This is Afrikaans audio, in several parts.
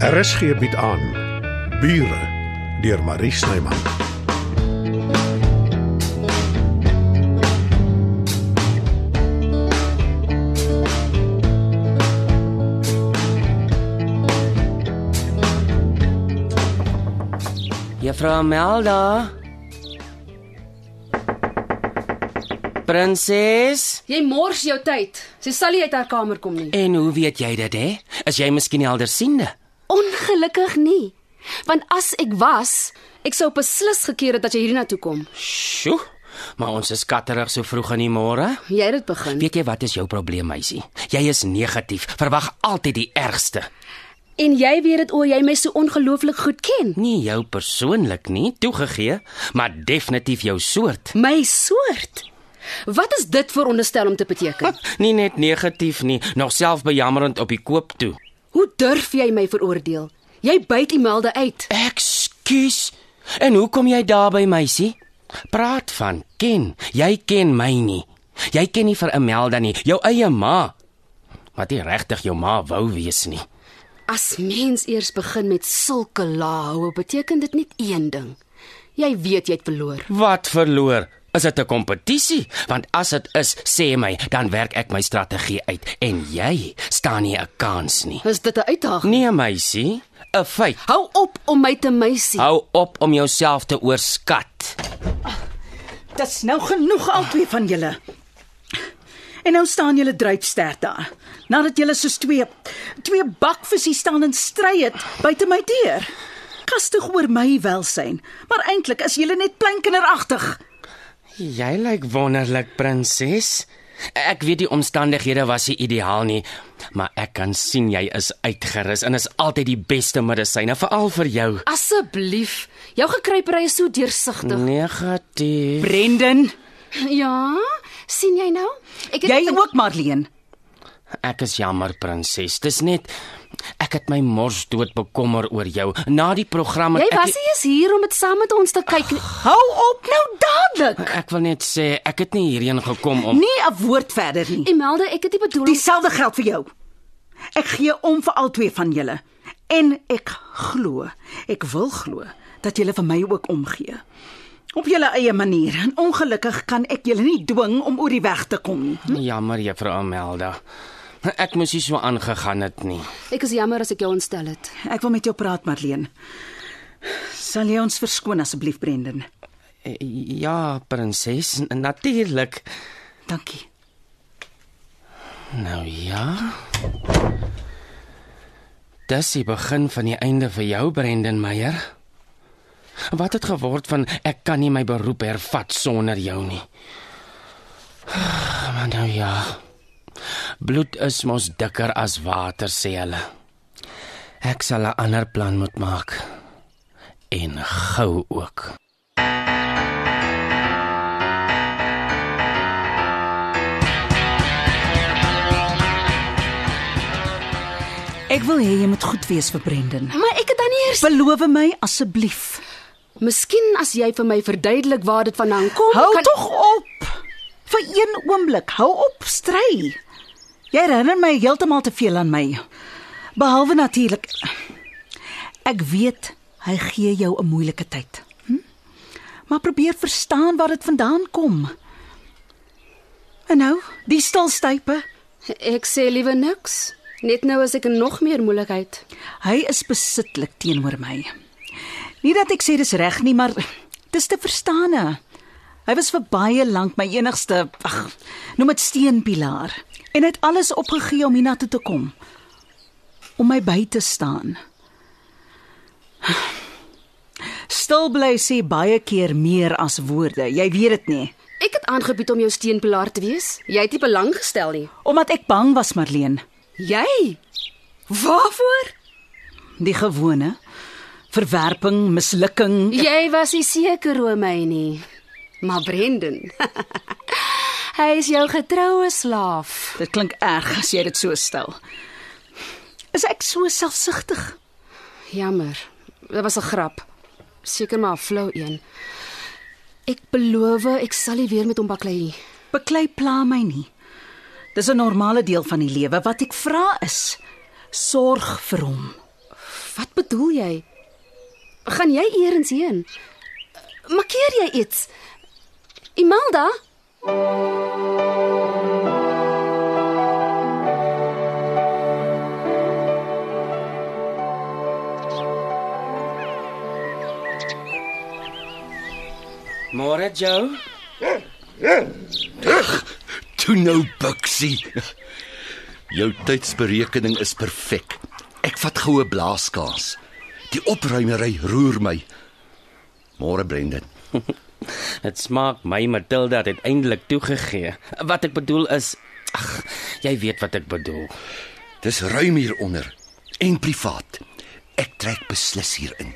RSG bied aan Bure deur Marie Snyman. Juffrou Melda. Prinses, Jy mors jou tyd. Sy sal nie uit haar kamer kom nie. en hoe weet jy dit hè? Is jy miskien heldersiende? Ongelukkig nie. Want as ek was, ek sou beslis gekeer het dat jy hiernatoe kom. Sjoe. Maar ons is skatterig so vroeg in die môre. Jy het dit begin. Weet jy wat is jou probleem, meisie? Jy is negatief. Verwag altyd die ergste. En jy weet dit o, jy my so ongelooflik goed ken. Nie jou persoonlik nie, toegegee, maar definitief jou soort. My soort. Wat is dit veronderstel om te beteken? Nie net negatief nie, nog selfbejammerend op die koop toe. Hoe durf jy my veroordeel? Jy byt Imelda uit. Ekskuus. En hoe kom jy daarby, meisie? Praat van ken. Jy ken my nie. Jy ken nie vir Imelda nie, jou eie ma. Wat nie regtig jou ma wou wees nie. As mens eers begin met sulke lae, beteken dit net een ding. Jy weet jy het verloor. Wat verloor? Is dit 'n kompetisie? Want as dit is, sê my, dan werk ek my strategie uit en jy staan nie 'n kans nie. Is dit 'n uitdaging? Nee, meisie, 'n feit. Hou op om my te meisie. Hou op om jouself te oorskat. Dis nou genoeg albei van julle. En nou staan julle druipstert daar. Nadat julle soos twee twee bakvisse staan en stry het buite my deur. Kastig oor my welsyn, maar eintlik is julle net klein kinderagtig. Jy lyk wonderlik, prinses. Ek weet die omstandighede was nie ideaal nie, maar ek kan sien jy is uitgerus en is altyd die beste medisyne veral vir jou. Asseblief, jou gekruipery is so deursigtig. Negatief. Brendan, Ja, sien jy nou? Ek het jy ook Marlene. Ek is jammer, prinses. Dis net ek het my mors dood bekommer oor jou. Na die program het Jy ek was nie eens hier om dit saam met ons te kyk nie. Hou op nou dadelik. ek wil net sê ek het nie hierheen gekom om Nie 'n woord verder nie. Imelda, ek het nie bedoel Dieselfde geld vir jou. Ek gee om vir al twee van julle. En ek glo, ek wil glo dat julle vir my ook omgee. Op julle eie manier. En ongelukkig kan ek julle nie dwing om oor die weg te kom nie. Jammer, juffrou Amelda. Ek moes nie so aangegaan het nie. Ek is jammer as ek jou ontstel het. Ek wil met jou praat, Marlene. Sal jy ons verskoon asseblief, Brendan? Eh, Ja, prinses, natuurlik. Dankie. Nou ja. Dis die begin van die einde vir jou, Brendan Meyer. Wat het geword van ek kan nie my beroep hervat sonder jou nie. Maar nou ja. Bloed is mos dikker as water, sê hulle. Ek sal 'n ander plan moet maak. En gou ook. Ek wil hê jy moet goed wees vir Brendan. Maar ek het dan nie eers Beloof my asseblief. Miskien as jy vir my verduidelik waar dit vandaan kom, Hou kan tog op. Vir een oomblik, hou op stry. Jy herinner my heeltemal te veel aan my. Behalwe natuurlik ek weet hy gee jou 'n moeilike tyd. Hm? Maar probeer verstaan waar dit vandaan kom. En nou, die stilstype. ek sê liewe niks. Net nou as ek nog meer moeilikheid. Hy is besitlik teenoor my. Nie dat ek sê dis reg nie, maar dis te verstaane. Hy was vir baie lank my enigste, ag, noem dit steunpilaar. En het alles opgegee om hiernatoe te kom. Om my by te staan. Stil bly sê baie keer meer as woorde. Jy weet dit nie. Ek het aangebied om jou steunpilaar te wees. Jy het nie belang gestel nie. Omdat ek bang was, Marleen. Jy? Waarvoor? Die gewone verwerping, mislukking. Jy was nie seker oor my nie. Maar Brendan. Hy is jou getroue slaaf. Dit klink erg as jy dit so stel. Is ek so selfsugtig? Jammer. Dit was 'n grap. Seker maar 'n flou een. Ek beloof ek sal nie weer met hom baklei nie. Beklei pla my nie. Dis 'n normale deel van die lewe. Wat ek vra is sorg vir hom. Wat bedoel jy? Gaan jy eers heen? Markeer jy iets? Imelda? Môre, Joe. Toe nou, Buxie. Jou tydsberekening is perfek. Ek vat goue blaaskaas. Die opruimery roer my. Môre Brendan. Dit smaak my Matilda het uiteindelik toegegee. Wat ek bedoel is ag, jy weet wat ek bedoel. Dis ruim hier onder en privaat. Ek trek beslis hierin.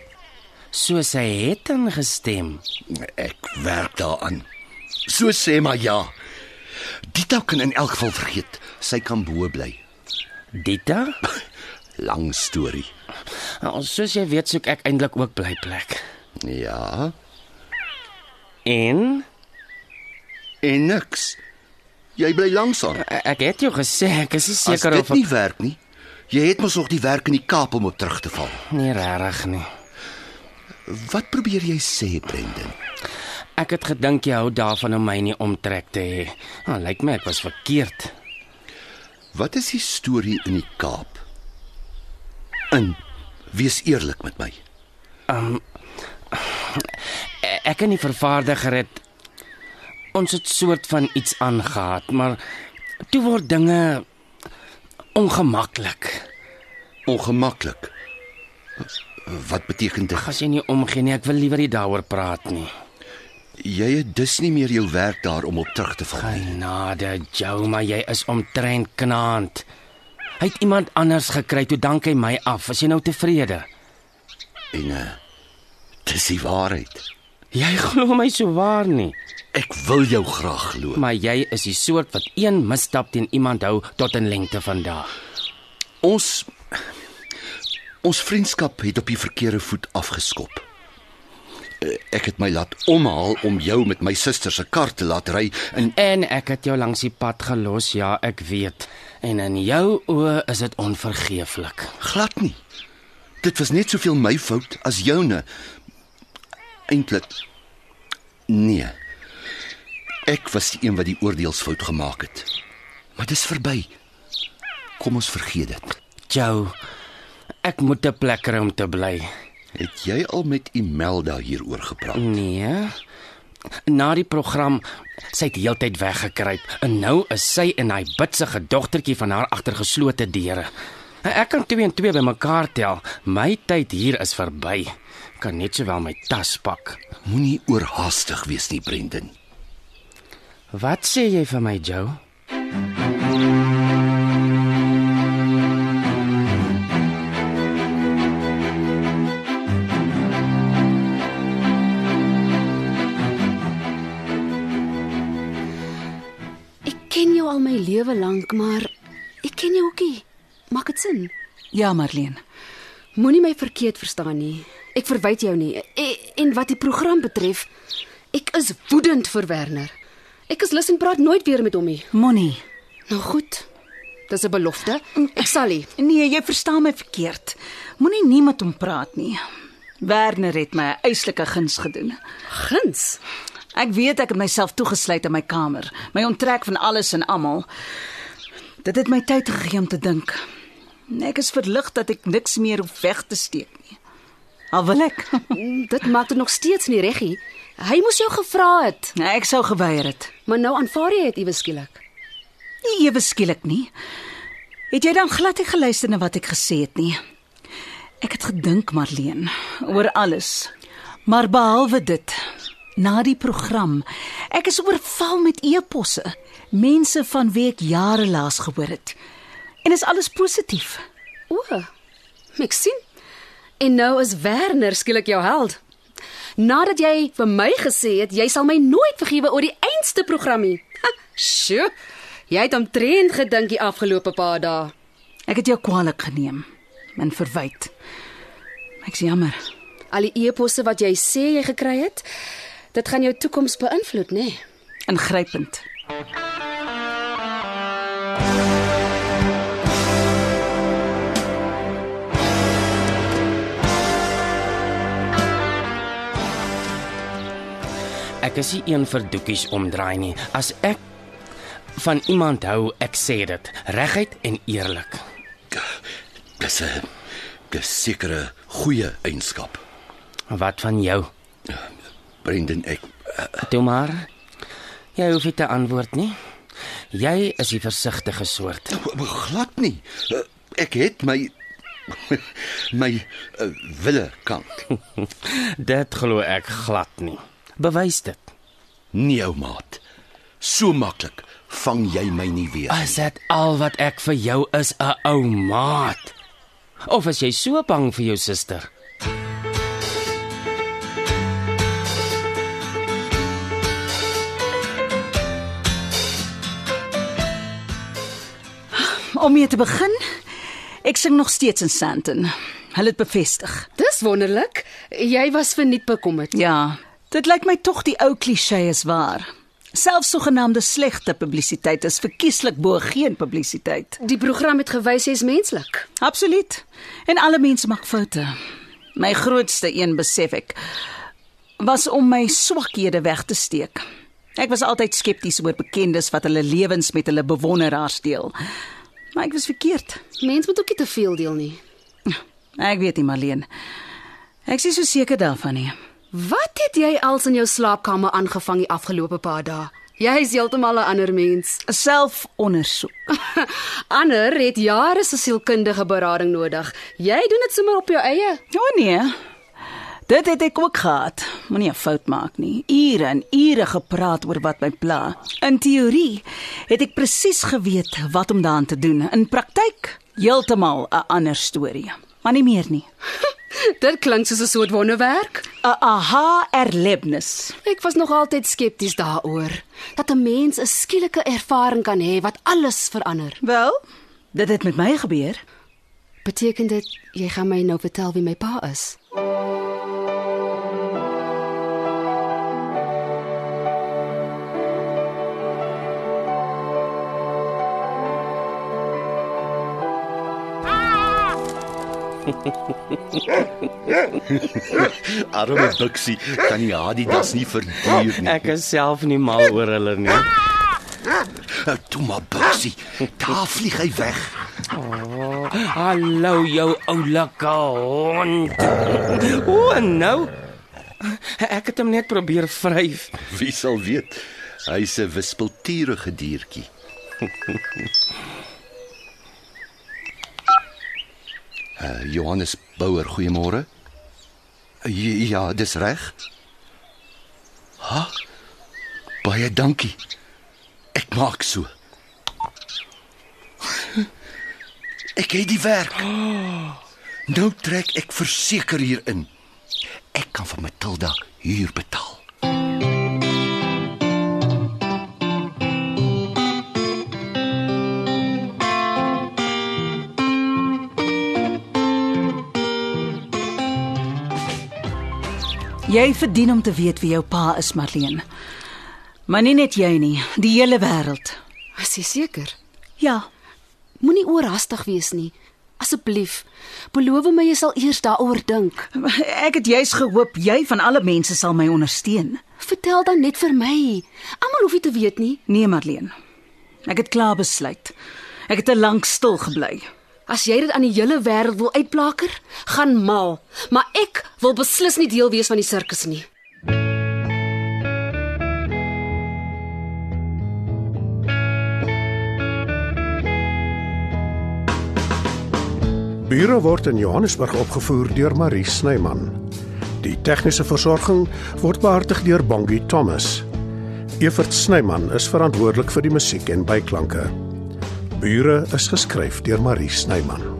So sy het ingestem. Ek werk daaraan. So sê maar ja. Dita kan in elk geval vergeet. Sy kan bo bly. Dita? Lang storie. Nou, soos jy weet, soek ek eintlik ook blyplek. Ja, En en niks. Jy bly langs aan. e- ek het jou gesê ek is nie seker dit of ek nie werk nie, jy het mos nog die werk in die Kaap om op terug te val. nie regtig nie. Wat probeer jy sê, Brendan? Ek het gedink jy hou daarvan om my nie omtrek te hê. Nou, lyk my ek was verkeerd. Wat is die storie in die Kaap? En wees eerlik met my. E- Ek en die vervaardiger het ons het soort van iets aangegaan, maar toe word dinge ongemaklik. Ongemaklik. Wat beteken dit? As jy nie omgee nie, ek wil liewer nie daaroor praat nie. Jy het dus nie meer jou werk daar om op terug te val nie. Genade, Joe, maar jy is omtrent knaand. Hy het iemand anders gekry, toe dank hy my af. Is jy nou tevrede? En uh, dis die waarheid. Jy glo my so waar nie, Ek wil jou graag glo. maar jy is die soort wat een misstap teen iemand hou tot in lengte van dae. Ons ons vriendskap het op die verkeerde voet afgeskop. Eh, Ek het my laat omhaal om jou met my suster se kar te laat ry en En ek het jou langs die pad gelos, ja, ek weet. En in jou oë is dit onvergeeflik. glad nie. Dit was net soveel my fout as joune. Eintlik nee. Ek was die een wat die oordeelsfout gemaak het. Maar dis verby. Kom ons vergeet dit. Joe, ek moet 'n plek kry om te bly. Het jy al met Imelda hieroor gepraat? Nee. Na die program sy het heeltyd weggekruip en nou is sy en hy bitsige dogtertjie van haar agter geslote deure. Ek kan 2 en 2 bymekaar tel. My tyd hier is verby. Kan net sowel my tas pak. Moenie oorhaastig wees nie, Brendan. Wat sê jy vir my, Joe? Ek ken jou al my lewe lank, maar ek ken jou ook nie. Maak dit sin? Ja, Marlene. Moenie my verkeerd verstaan nie. Ek verwyd jou nie. E en wat die program betref, ek is woedend vir Werner. Ek is lus en praat nooit weer met hom nie. Moenie. Nou goed. Dis 'n belofte. Ek sal nie. Nee, jy verstaan my verkeerd. Moenie nie met hom praat nie. Werner het my 'n eislike guns gedoen. Guns. Ek weet ek het myself toegesluit in my kamer, my onttrek van alles en almal. Dit het my tyd gegee om te dink. Ek is verlig dat ek niks meer hoef weg te steek nie. Al wil ek. Dit maak dit nog steeds nie reggie. Hy moes jou gevra het, Nee, ek sou geweier het. maar nou aanvaar jy dit iewes skielik. Nie ewe skielik nie. Het jy dan glad nie geluister na wat ek gesê het nie? Ek het gedink, Marleen, oor alles. Maar behalwe dit, na die program, ek is oorval met e-posse, mense van wie ek jare laas gehoor het. En is alles positief. O. Ek sien. En nou is Werner skielik jou held. Nadat jy vir my gesê het jy sal my nooit vergewe oor die einste program nie. Ha, Sjoe. Jy het omtrent gedink die afgelope paar dae. Ek het jou kwaliek geneem en verwyd. Ek's jammer. Al die eposse wat jy sê jy gekry het, dit gaan jou toekoms beïnvloed, nê? Nee? Ingrypend. Ek is nie een vir doekies omdraai nie. As ek van iemand hou, ek sê dit reguit en eerlik. Dis 'n dis sekere goeie eienskap. Wat van jou? Brendan ek Toe maar. Jy hoef nie te antwoord nie. Jy is die versigtige soort. glad nie. Eh, Ek het my my uh, wille kant. Dit glo ek glad nie. Bewys dit. Nee, ou maat. So maklik vang jy my nie weer. Is dit al wat ek vir jou is, 'n ou maat? Of is jy so bang vir jou suster? Om mee te begin, ek sing nog steeds in Sandton. Hulle het bevestig. Dis wonderlik. Jy was verniet bekommerd. Ja, dit lyk my tog die ou klise is waar. Selfs sogenaamde slegte publisiteit is verkieslik bo geen publisiteit. Die program het gewys jy's menslik. Absoluut. En alle mense maak foute. My grootste een besef ek was om my swakhede weg te steek. Ek was altyd skepties oor bekendes wat hulle lewens met hulle bewonderaars deel. Maar ek was verkeerd. Mens moet ook nie te veel deel nie. Ek weet nie, Marleen. Ek is so seker daarvan nie. Wat het jy als in jou slaapkamer aangevang die afgelope paar dae? Jy is heeltemal 'n ander mens. Selfondersoek. Ander het jare se sielkundige berading nodig. Jy doen dit sommer op jou eie. O nee. Dit het ek ook gehad. Moenie 'n fout maak nie. Ure en ure gepraat oor wat my pla. In teorie het ek presies geweet wat om daaraan te doen. In praktyk heeltemal 'n ander storie. Maar nie meer nie. Dit klink soos 'n soort wonderwerk. 'n Aha-erlebnis. Ek was nog altyd skepties daaroor dat 'n mens 'n skielike ervaring kan hê wat alles verander. Wel, dit het met my gebeur. Beteken dit jy gaan my nou vertel wie my pa is? Arme Bixie kan nie Adidas nie verduur nie. Ek is self nie mal oor hulle nie. Nou, Toe maar Bixie, daar vlieg hy weg. Hallo jou oulike hond. O, nou. Ek het hom net probeer vryf. Wie sal weet? Hy's 'n wispelturige diertjie. Uh, Johannes Bouwer, goeiemôre. Uh, ja, dis reg. Ha? Baie dankie. Ek maak so. Ek het die werk. Nou trek ek verseker hier in. Ek kan vir Matilda huur betaal. Jy verdien om te weet wie jou pa is, Marleen. Maar nie net jy nie, die hele wêreld. Is jy seker? Ja, Moenie oorhaastig wees nie. Asseblief, beloof my jy sal eers daaroor dink. ek het juis gehoop jy van alle mense sal my ondersteun. Vertel dan net vir my. Almal hoef nie te weet nie. Nee, Marleen. Ek het klaar besluit. Ek het te lank stil gebly. As jy dit aan die hele wêreld wil uitplaker, gaan mal. Maar ek wil beslis nie deel wees van die sirkus nie. Bure word in Johannesburg opgevoer deur Marie Snyman. Die tegniese versorging word behartig deur Bongie Thomas. Evert Snyman is verantwoordelik vir die musiek en byklanke. Bure is geskryf deur Marie Snyman.